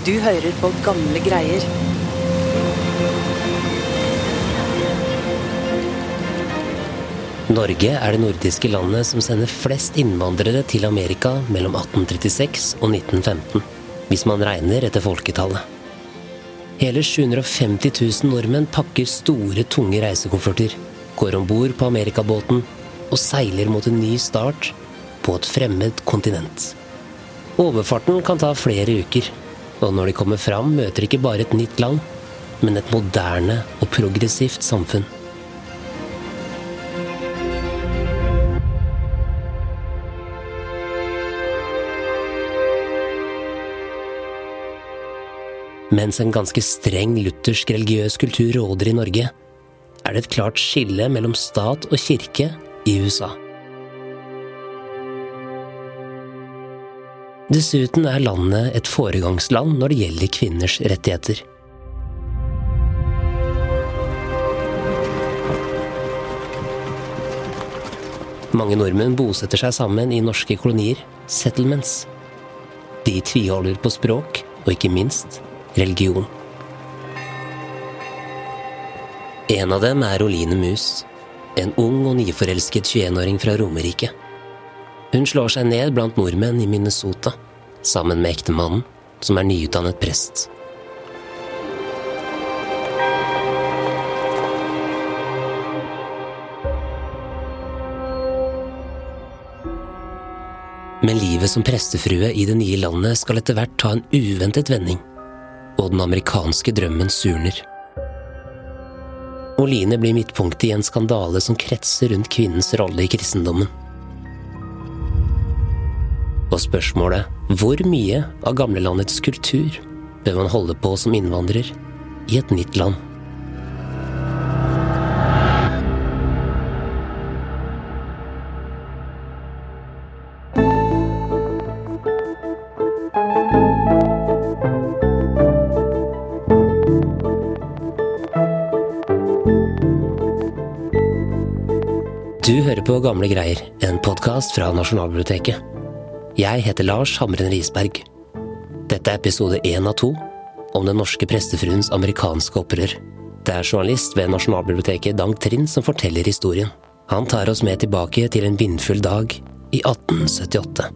Du hører på gamle greier. Norge er det nordiske landet som sender flest innvandrere til Amerika mellom 1836 og 1915, hvis man regner etter folketallet. Hele 750 000 nordmenn pakker store, tunge reisekofferter, går om bord på amerikabåten og seiler mot en ny start på et fremmed kontinent. Overfarten kan ta flere uker, og når de kommer fram, møter de ikke bare et nytt land, men et moderne og progressivt samfunn. Mens en ganske streng luthersk religiøs kultur råder i Norge, er det et klart skille mellom stat og kirke i USA. Dessuten er landet et foregangsland når det gjelder kvinners rettigheter. Mange nordmenn bosetter seg sammen i norske kolonier, settlements. De tviholder på språk, og ikke minst religion. En av dem er Oline Mus, en ung og nyforelsket 21-åring fra Romerike. Hun slår seg ned blant nordmenn i Minnesota, sammen med ektemannen, som er nyutdannet prest. Men livet som prestefrue i det nye landet skal etter hvert ta en uventet vending, og den amerikanske drømmen surner. Oline blir midtpunktet i en skandale som kretser rundt kvinnens rolle i kristendommen. Spørsmålet hvor mye av gamlelandets kultur bør man holde på som innvandrer i et nytt land? Du hører på Gamle greier, en podkast fra Nasjonalbiblioteket. Jeg heter Lars Hamren Risberg. Dette er episode én av to om den norske prestefruens amerikanske opprør. Det er journalist ved Nasjonalbiblioteket Dang Trind som forteller historien. Han tar oss med tilbake til en vindfull dag i 1878.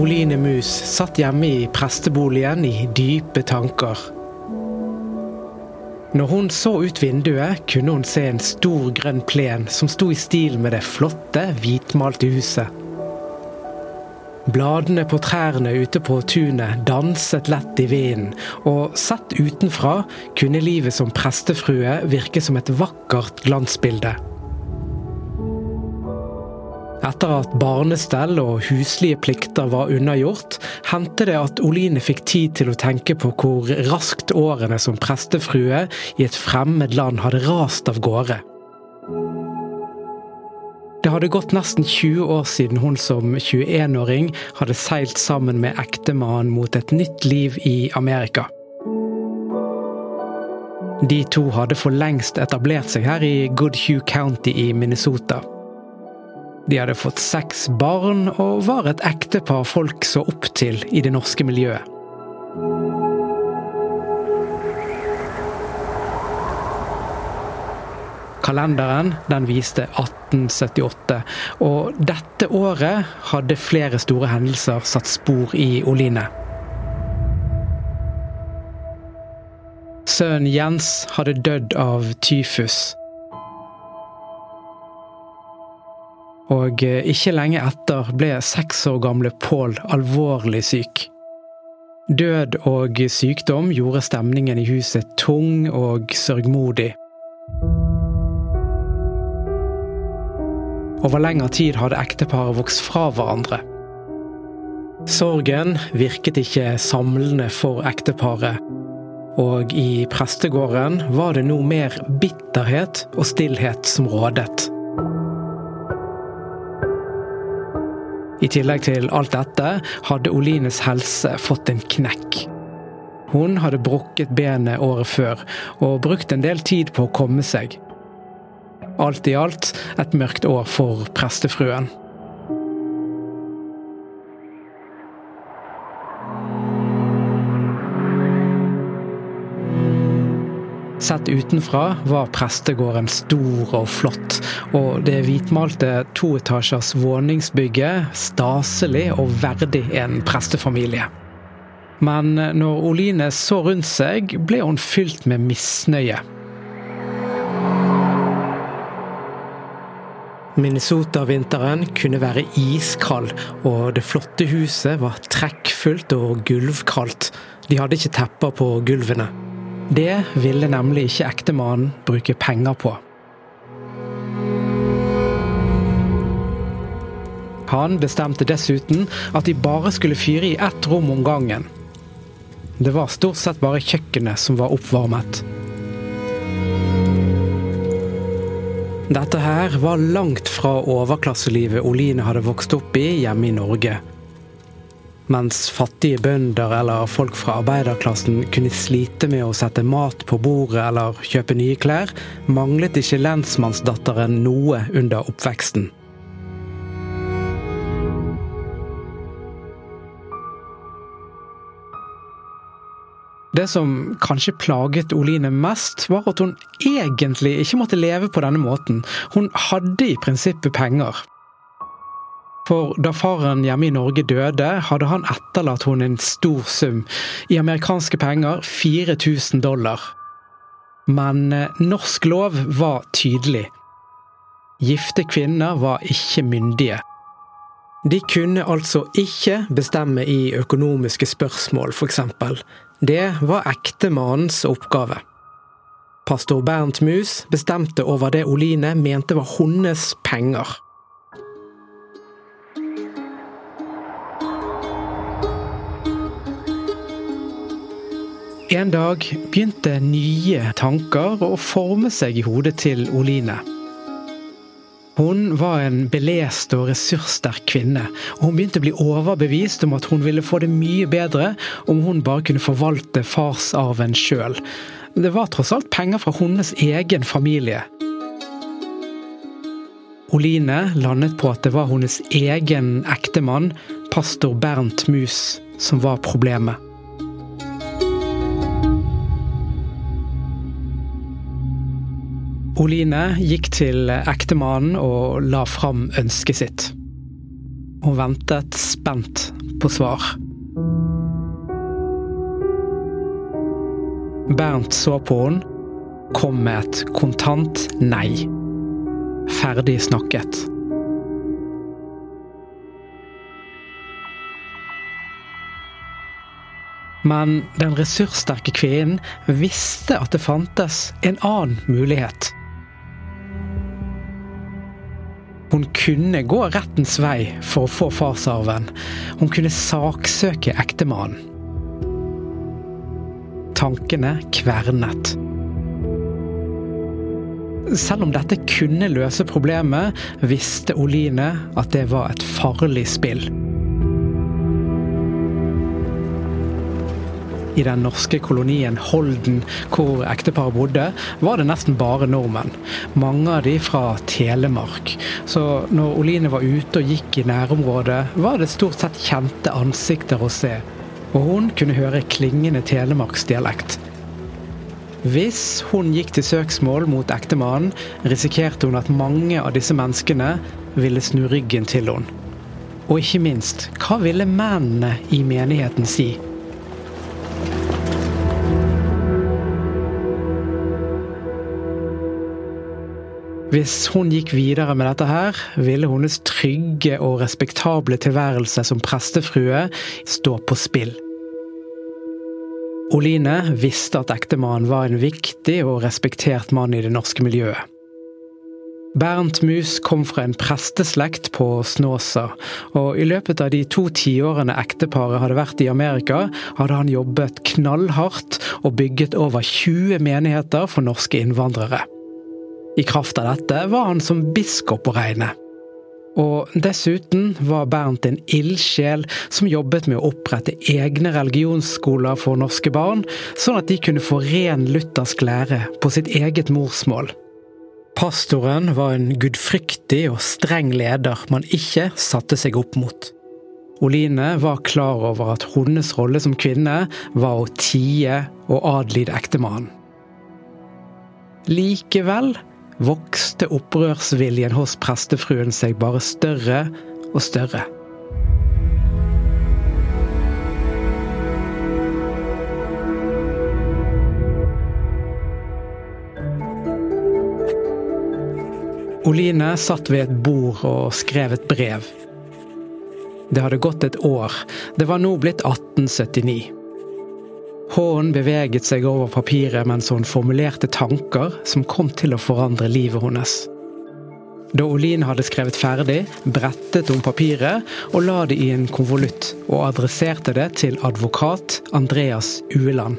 Oline Mus satt hjemme i presteboligen i dype tanker. Når hun så ut vinduet, kunne hun se en stor grønn plen som sto i stil med det flotte, hvitmalte huset. Bladene på trærne ute på tunet danset lett i vinden, og sett utenfra kunne livet som prestefrue virke som et vakkert glansbilde. Etter at barnestell og huslige plikter var unnagjort, hendte det at Oline fikk tid til å tenke på hvor raskt årene som prestefrue i et fremmed land hadde rast av gårde. Det hadde gått nesten 20 år siden hun som 21-åring hadde seilt sammen med ektemannen mot et nytt liv i Amerika. De to hadde for lengst etablert seg her i Goodhue County i Minnesota. De hadde fått seks barn og var et ektepar folk så opp til i det norske miljøet. Kalenderen den viste 1878, og dette året hadde flere store hendelser satt spor i Oline. Sønnen Jens hadde dødd av tyfus. Og ikke lenge etter ble seks år gamle Paul alvorlig syk. Død og sykdom gjorde stemningen i huset tung og sørgmodig. Over lengre tid hadde ekteparet vokst fra hverandre. Sorgen virket ikke samlende for ekteparet, og i prestegården var det nå mer bitterhet og stillhet som rådet. I tillegg til alt dette hadde Olines helse fått en knekk. Hun hadde brukket benet året før og brukt en del tid på å komme seg. Alt i alt et mørkt år for prestefruen. Sett utenfra var prestegården stor og flott, og det hvitmalte toetasjers våningsbygget staselig og verdig en prestefamilie. Men når Oline så rundt seg, ble hun fylt med misnøye. Minnesota-vinteren kunne være iskald, og det flotte huset var trekkfullt og gulvkaldt. De hadde ikke tepper på gulvene. Det ville nemlig ikke ektemannen bruke penger på. Han bestemte dessuten at de bare skulle fyre i ett rom om gangen. Det var stort sett bare kjøkkenet som var oppvarmet. Dette her var langt fra overklasselivet Oline hadde vokst opp i hjemme i Norge. Mens fattige bønder eller folk fra arbeiderklassen kunne slite med å sette mat på bordet eller kjøpe nye klær, manglet ikke lensmannsdatteren noe under oppveksten. Det som kanskje plaget Oline mest, var at hun egentlig ikke måtte leve på denne måten. Hun hadde i prinsippet penger. For da faren hjemme i Norge døde, hadde han etterlatt henne en stor sum. I amerikanske penger 4000 dollar. Men eh, norsk lov var tydelig. Gifte kvinner var ikke myndige. De kunne altså ikke bestemme i økonomiske spørsmål, f.eks. Det var ektemannens oppgave. Pastor Bernt Mus bestemte over det Oline mente var hennes penger. En dag begynte nye tanker å forme seg i hodet til Oline. Hun var en belest og ressurssterk kvinne, og hun begynte å bli overbevist om at hun ville få det mye bedre om hun bare kunne forvalte farsarven sjøl. Det var tross alt penger fra hennes egen familie. Oline landet på at det var hennes egen ektemann, pastor Bernt Mus, som var problemet. Oline gikk til ektemannen og la fram ønsket sitt. Hun ventet spent på svar. Bernt så på henne, kom med et kontant nei. Ferdig snakket. Men den ressurssterke kvinnen visste at det fantes en annen mulighet. Hun kunne gå rettens vei for å få farsarven. Hun kunne saksøke ektemannen. Tankene kvernet. Selv om dette kunne løse problemet, visste Oline at det var et farlig spill. I den norske kolonien Holden, hvor ekteparet bodde, var det nesten bare nordmenn. Mange av de fra Telemark. Så når Oline var ute og gikk i nærområdet, var det stort sett kjente ansikter å se. Og hun kunne høre klingende telemarksdialekt. Hvis hun gikk til søksmål mot ektemannen, risikerte hun at mange av disse menneskene ville snu ryggen til henne. Og ikke minst, hva ville mennene i menigheten si? Hvis hun gikk videre med dette her, ville hennes trygge og respektable tilværelse som prestefrue stå på spill. Oline visste at ektemannen var en viktig og respektert mann i det norske miljøet. Bernt Mus kom fra en presteslekt på Snåsa, og i løpet av de to tiårene ekteparet hadde vært i Amerika, hadde han jobbet knallhardt og bygget over 20 menigheter for norske innvandrere. I kraft av dette var han som biskop å regne. Og dessuten var Bernt en ildsjel som jobbet med å opprette egne religionsskoler for norske barn, sånn at de kunne få ren luthersk lære på sitt eget morsmål. Pastoren var en gudfryktig og streng leder man ikke satte seg opp mot. Oline var klar over at hennes rolle som kvinne var å tie og adlyde ektemannen. Likevel vokste opprørsviljen hos prestefruen seg bare større og større. Oline satt ved et bord og skrev et brev. Det hadde gått et år. Det var nå blitt 1879. Hånden beveget seg over papiret mens hun formulerte tanker som kom til å forandre livet hennes. Da Oline hadde skrevet ferdig, brettet hun papiret og la det i en konvolutt, og adresserte det til advokat Andreas Ueland.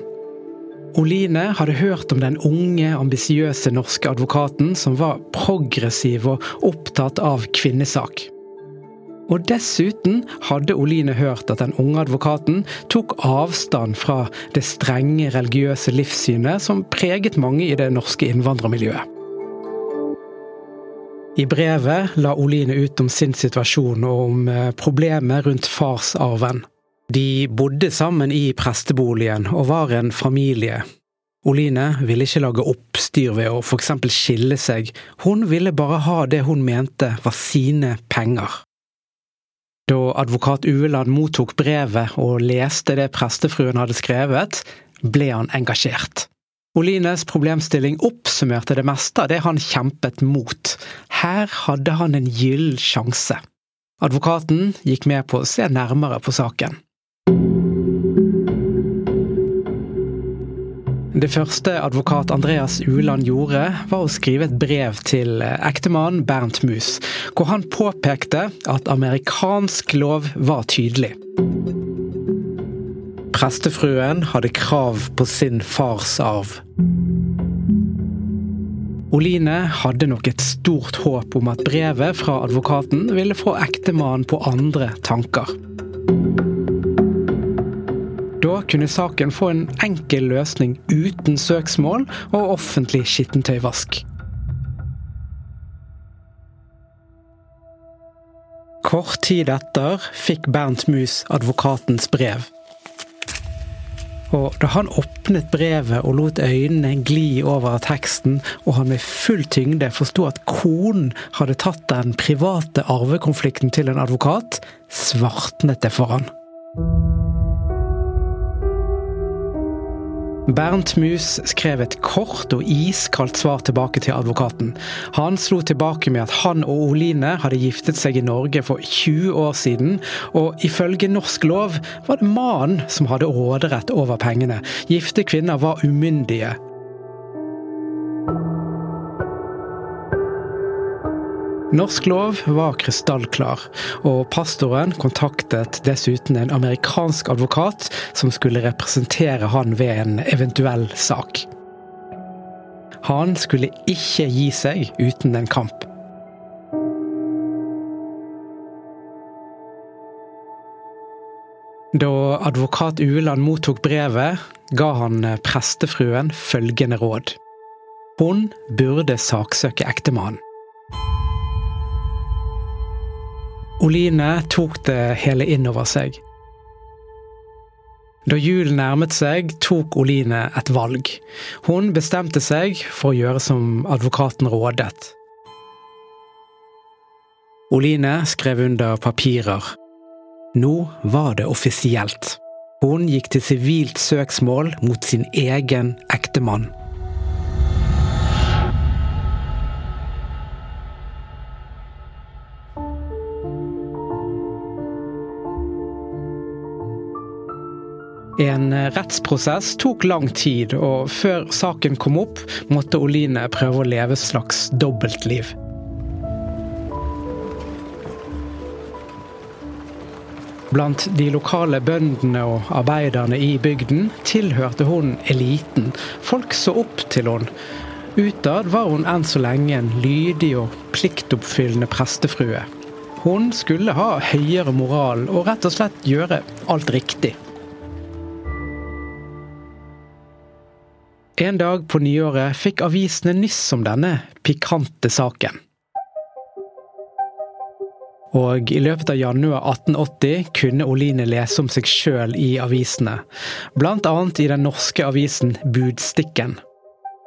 Oline hadde hørt om den unge, ambisiøse norske advokaten som var progressiv og opptatt av kvinnesak. Og dessuten hadde Oline hørt at den unge advokaten tok avstand fra det strenge religiøse livssynet som preget mange i det norske innvandrermiljøet. I brevet la Oline ut om sin situasjon og om eh, problemet rundt farsarven. De bodde sammen i presteboligen og var en familie. Oline ville ikke lage oppstyr ved å for eksempel skille seg, hun ville bare ha det hun mente var sine penger. Da advokat Ueland mottok brevet og leste det prestefruen hadde skrevet, ble han engasjert. Olines problemstilling oppsummerte det meste av det han kjempet mot. Her hadde han en gyllen sjanse. Advokaten gikk med på å se nærmere på saken. Det første advokat Andreas Uland gjorde, var å skrive et brev til ektemannen Bernt Mus, hvor han påpekte at amerikansk lov var tydelig. Prestefruen hadde krav på sin fars arv. Oline hadde nok et stort håp om at brevet fra advokaten ville få ektemannen på andre tanker. Da kunne saken få en enkel løsning uten søksmål og offentlig skittentøyvask. Kort tid etter fikk Bernt Mus advokatens brev. Og da han åpnet brevet og lot øynene gli over teksten, og han med full tyngde forsto at konen hadde tatt den private arvekonflikten til en advokat, svartnet det for han. Bernt Mus skrev et kort og iskaldt svar tilbake til advokaten. Han slo tilbake med at han og Oline hadde giftet seg i Norge for 20 år siden, og ifølge norsk lov var det mannen som hadde råderett over pengene. Gifte kvinner var umyndige, Norsk lov var krystallklar, og pastoren kontaktet dessuten en amerikansk advokat som skulle representere han ved en eventuell sak. Han skulle ikke gi seg uten en kamp. Da advokat Ueland mottok brevet, ga han prestefruen følgende råd. Hun burde saksøke ektemannen. Oline tok det hele inn over seg. Da julen nærmet seg, tok Oline et valg. Hun bestemte seg for å gjøre som advokaten rådet. Oline skrev under papirer. Nå var det offisielt. Hun gikk til sivilt søksmål mot sin egen ektemann. En rettsprosess tok lang tid, og før saken kom opp, måtte Oline prøve å leve et slags dobbeltliv. Blant de lokale bøndene og arbeiderne i bygden tilhørte hun eliten. Folk så opp til hun. Utad var hun enn så lenge en lydig og pliktoppfyllende prestefrue. Hun skulle ha høyere moral og rett og slett gjøre alt riktig. En dag på nyåret fikk avisene nyss om denne pikante saken. Og i løpet av januar 1880 kunne Oline lese om seg sjøl i avisene. Blant annet i den norske avisen Budstikken.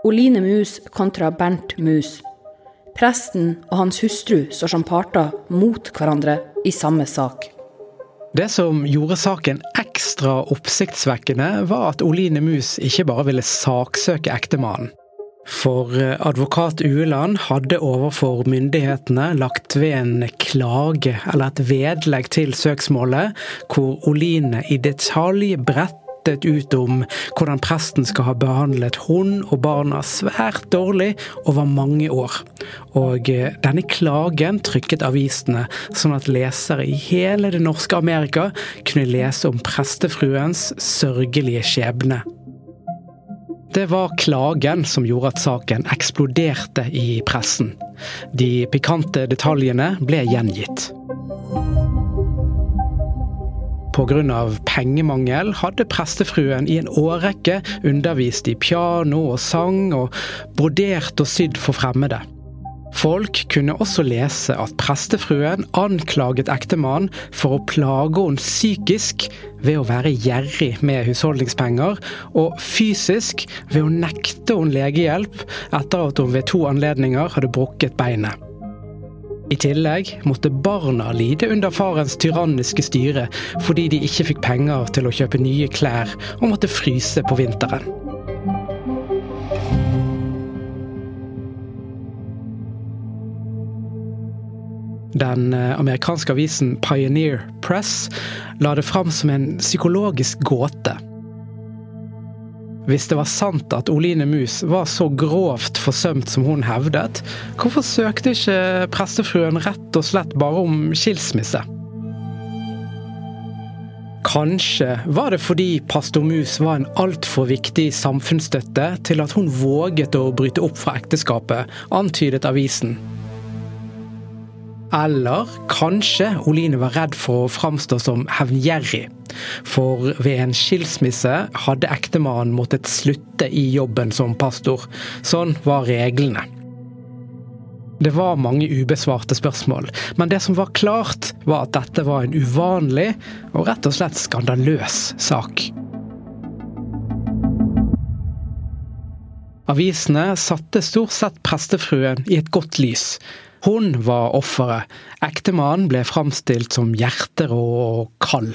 Oline Mus kontra Bernt Mus. Presten og hans hustru står som parter mot hverandre i samme sak. Det som gjorde saken ekstra oppsiktsvekkende, var at Oline Mus ikke bare ville saksøke ektemannen. For eh, advokat Ueland hadde overfor myndighetene lagt ved en klage, eller et vedlegg til søksmålet, hvor Oline i detalj brettet ut om hvordan presten skal ha behandlet hun og barna svært dårlig over mange år. Og eh, denne klagen trykket avisene, sånn at lesere i hele det norske Amerika kunne lese om prestefruens sørgelige skjebne. Det var klagen som gjorde at saken eksploderte i pressen. De pikante detaljene ble gjengitt. Pga. pengemangel hadde prestefruen i en årrekke undervist i piano og sang, og brodert og sydd for fremmede. Folk kunne også lese at prestefruen anklaget ektemannen for å plage henne psykisk ved å være gjerrig med husholdningspenger, og fysisk ved å nekte henne legehjelp etter at hun ved to anledninger hadde brukket beinet. I tillegg måtte barna lide under farens tyranniske styre fordi de ikke fikk penger til å kjøpe nye klær og måtte fryse på vinteren. Den eh, amerikanske avisen Pioneer Press la det fram som en psykologisk gåte. Hvis det var sant at Oline Mus var så grovt forsømt som hun hevdet, hvorfor søkte ikke prestefruen rett og slett bare om skilsmisse? Kanskje var det fordi pastor Mus var en altfor viktig samfunnsstøtte til at hun våget å bryte opp fra ekteskapet, antydet avisen. Eller kanskje Oline var redd for å framstå som hevngjerrig. For ved en skilsmisse hadde ektemannen måttet slutte i jobben som pastor. Sånn var reglene. Det var mange ubesvarte spørsmål, men det som var klart, var at dette var en uvanlig og rett og slett skandaløs sak. Avisene satte stort sett prestefruen i et godt lys, hun var offeret. Ektemannen ble framstilt som hjerterå og kald.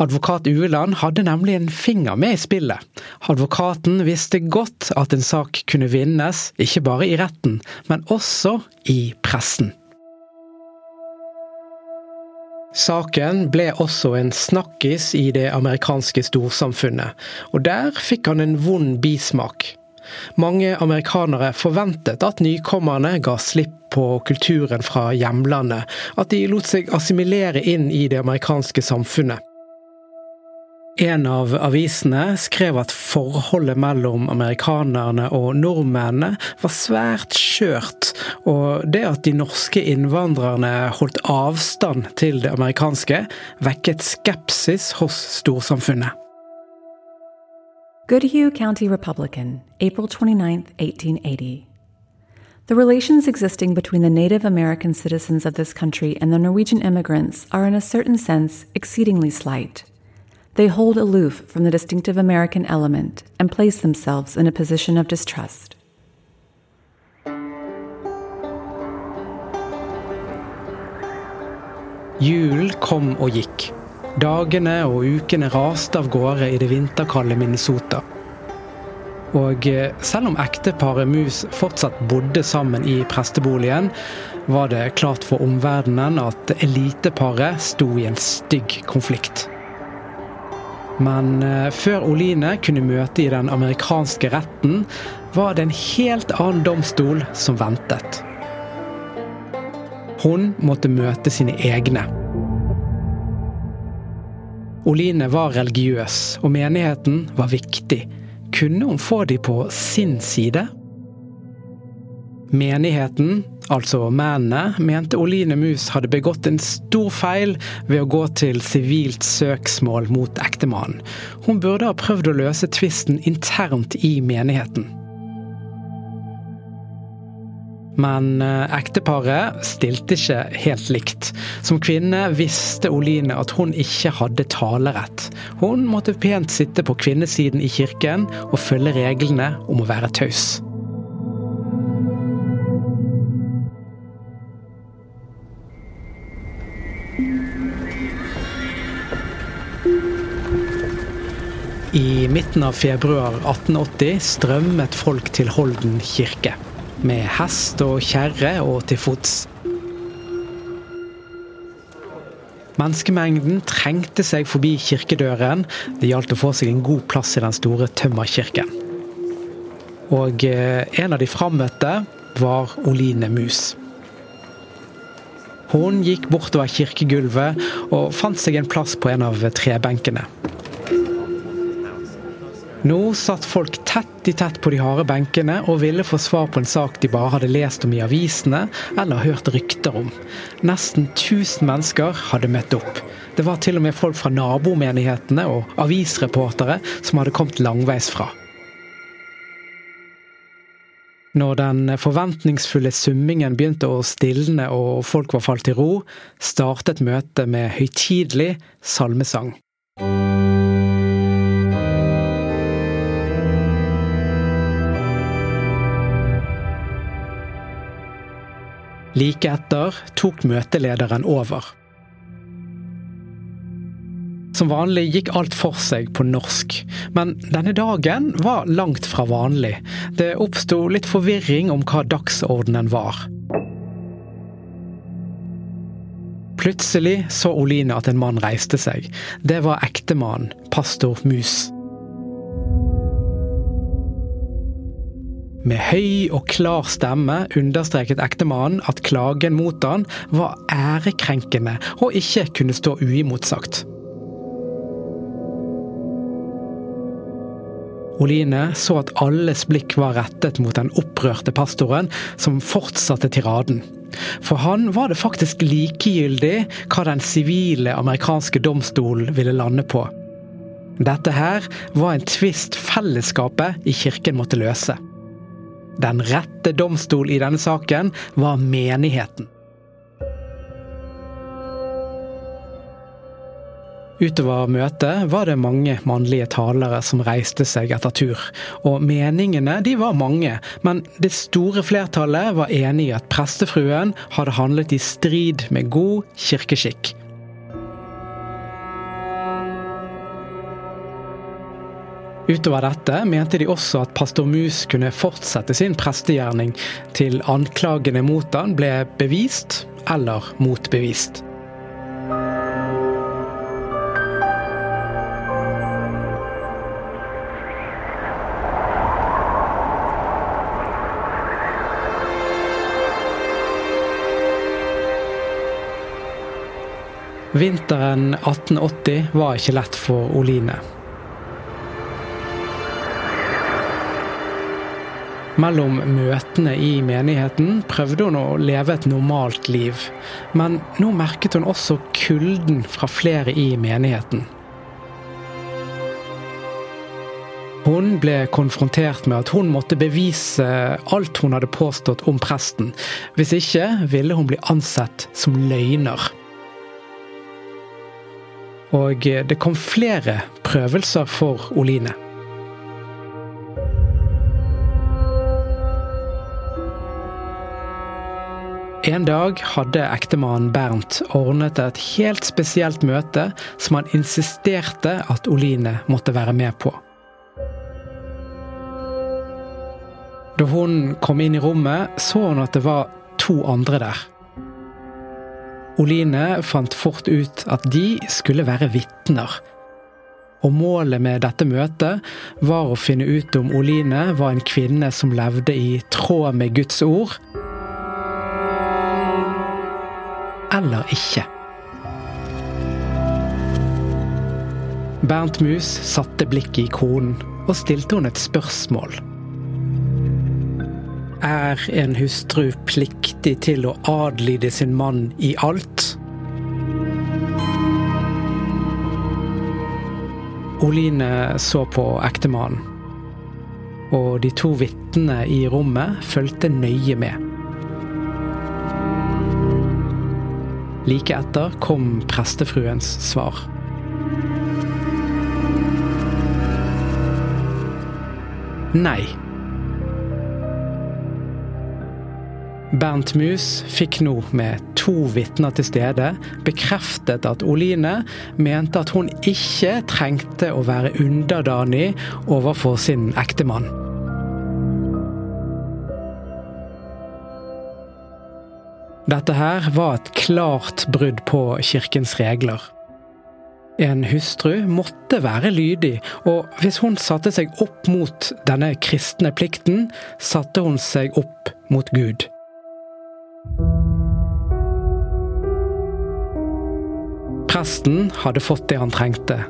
Advokat Ueland hadde nemlig en finger med i spillet. Advokaten visste godt at en sak kunne vinnes, ikke bare i retten, men også i pressen. Saken ble også en snakkis i det amerikanske storsamfunnet, og der fikk han en vond bismak. Mange amerikanere forventet at nykommerne ga slipp på kulturen fra hjemlandet, at de lot seg assimilere inn i det amerikanske samfunnet. En av avisene skrev at forholdet mellom amerikanerne og nordmennene var svært skjørt, og det at de norske innvandrerne holdt avstand til det amerikanske, vekket skepsis hos storsamfunnet. Goodhue County Republican, April 29, 1880. The relations existing between the Native American citizens of this country and the Norwegian immigrants are, in a certain sense, exceedingly slight. They hold aloof from the distinctive American element and place themselves in a position of distrust. Jul kom og gikk. Dagene og ukene raste av gårde i det vinterkalde Minnesota. Og eh, selv om ekteparet Mus fortsatt bodde sammen i presteboligen, var det klart for omverdenen at eliteparet sto i en stygg konflikt. Men eh, før Oline kunne møte i den amerikanske retten, var det en helt annen domstol som ventet. Hun måtte møte sine egne. Oline var religiøs, og menigheten var viktig. Kunne hun få de på sin side? Menigheten altså mennene, mente Oline Mus hadde begått en stor feil ved å gå til sivilt søksmål mot ektemannen. Hun burde ha prøvd å løse tvisten internt i menigheten. Men eh, ekteparet stilte ikke helt likt. Som kvinne visste Oline at hun ikke hadde talerett. Hun måtte pent sitte på kvinnesiden i kirken og følge reglene om å være taus. I midten av februar 1880 strømmet folk til Holden kirke med hest og kjerre og til fots. Menneskemengden trengte seg forbi kirkedøren. Det gjaldt å få seg en god plass i den store tømmerkirken. Og eh, en av de frammøtte var Oline Mus. Hun gikk bortover kirkegulvet og fant seg en plass på en av trebenkene. Nå satt folk tett i tett på de harde benkene og ville få svar på en sak de bare hadde lest om i avisene eller hørt rykter om. Nesten 1000 mennesker hadde møtt opp. Det var til og med folk fra nabomenighetene og avisreportere som hadde kommet langveis fra. Når den forventningsfulle summingen begynte å stilne og folk var falt til ro, startet møtet med høytidelig salmesang. Like etter tok møtelederen over. Som vanlig gikk alt for seg på norsk, men denne dagen var langt fra vanlig. Det oppsto litt forvirring om hva dagsordenen var. Plutselig så Oline at en mann reiste seg. Det var ektemannen, pastor Mus. Med høy og klar stemme understreket ektemannen at klagen mot han var ærekrenkende og ikke kunne stå uimotsagt. Oline så at alles blikk var rettet mot den opprørte pastoren, som fortsatte tiraden. For han var det faktisk likegyldig hva den sivile amerikanske domstolen ville lande på. Dette her var en tvist fellesskapet i kirken måtte løse. Den rette domstol i denne saken var menigheten. Utover møtet var det mange mannlige talere som reiste seg etter tur. Og meningene de var mange, men det store flertallet var enig i at prestefruen hadde handlet i strid med god kirkeskikk. Utover dette mente de også at pastor Mus kunne fortsette sin prestegjerning til anklagene mot han ble bevist eller motbevist. Vinteren 1880 var ikke lett for Oline. Mellom møtene i menigheten prøvde hun å leve et normalt liv, men nå merket hun også kulden fra flere i menigheten. Hun ble konfrontert med at hun måtte bevise alt hun hadde påstått om presten. Hvis ikke ville hun bli ansett som løgner. Og det kom flere prøvelser for Oline. En dag hadde ektemannen Bernt ordnet et helt spesielt møte som han insisterte at Oline måtte være med på. Da hun kom inn i rommet, så hun at det var to andre der. Oline fant fort ut at de skulle være vitner. Og målet med dette møtet var å finne ut om Oline var en kvinne som levde i tråd med Guds ord, eller ikke. Bernt Mus satte blikket i konen og stilte hun et spørsmål. Er en hustru pliktig til å adlyde sin mann i alt? Oline så på ektemannen, og de to vitnene i rommet fulgte nøye med. Like etter kom prestefruens svar. Nei. Bernt Mus fikk nå, med to vitner til stede, bekreftet at Oline mente at hun ikke trengte å være underdanig overfor sin ektemann. Dette her var et klart brudd på kirkens regler. En hustru måtte være lydig, og hvis hun satte seg opp mot denne kristne plikten, satte hun seg opp mot Gud. Presten hadde fått det han trengte.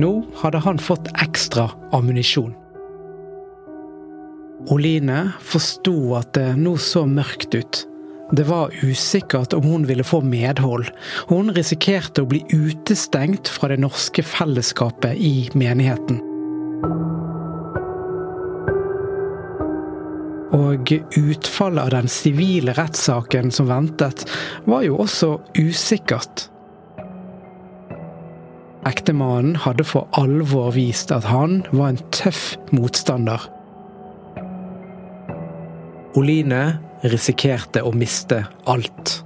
Nå hadde han fått ekstra ammunisjon. Oline forsto at det nå så mørkt ut. Det var usikkert om hun ville få medhold. Hun risikerte å bli utestengt fra det norske fellesskapet i menigheten. Og utfallet av den sivile rettssaken som ventet, var jo også usikkert. Ektemannen hadde for alvor vist at han var en tøff motstander. Oline risikerte å miste alt.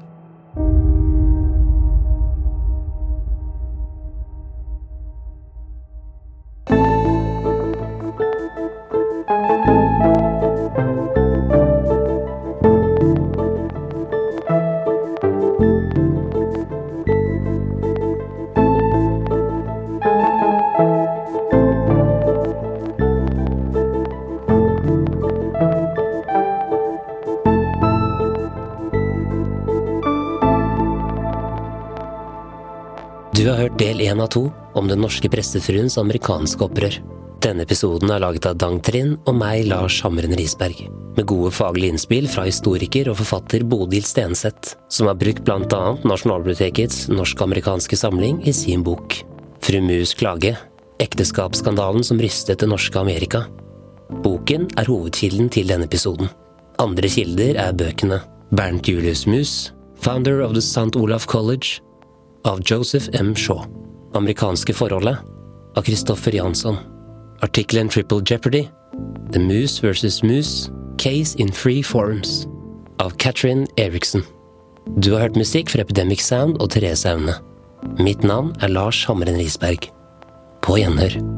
Norske prestefruens amerikanske opprør. Denne episoden er laget av Dang Trind og meg, Lars Hamren Risberg, med gode faglige innspill fra historiker og forfatter Bodil Stenseth, som har brukt annet Nasjonalbibliotekets norsk-amerikanske samling i sin bok. Fru Mus klage ekteskapsskandalen som rystet det norske Amerika. Boken er hovedkilden til denne episoden. Andre kilder er bøkene Bernt Julius Mus, founder of the St. Olaf College, av Joseph M. Shaw. Amerikanske forholdet av Kristoffer Jansson. Artikkelen Triple Jeopardy, The Moose versus Moose, Case in Free Forms, av Catherine Eriksen. Du har hørt musikk fra Epidemic Sound og Therese Aune. Mitt navn er Lars Hamren Risberg. På gjenhør.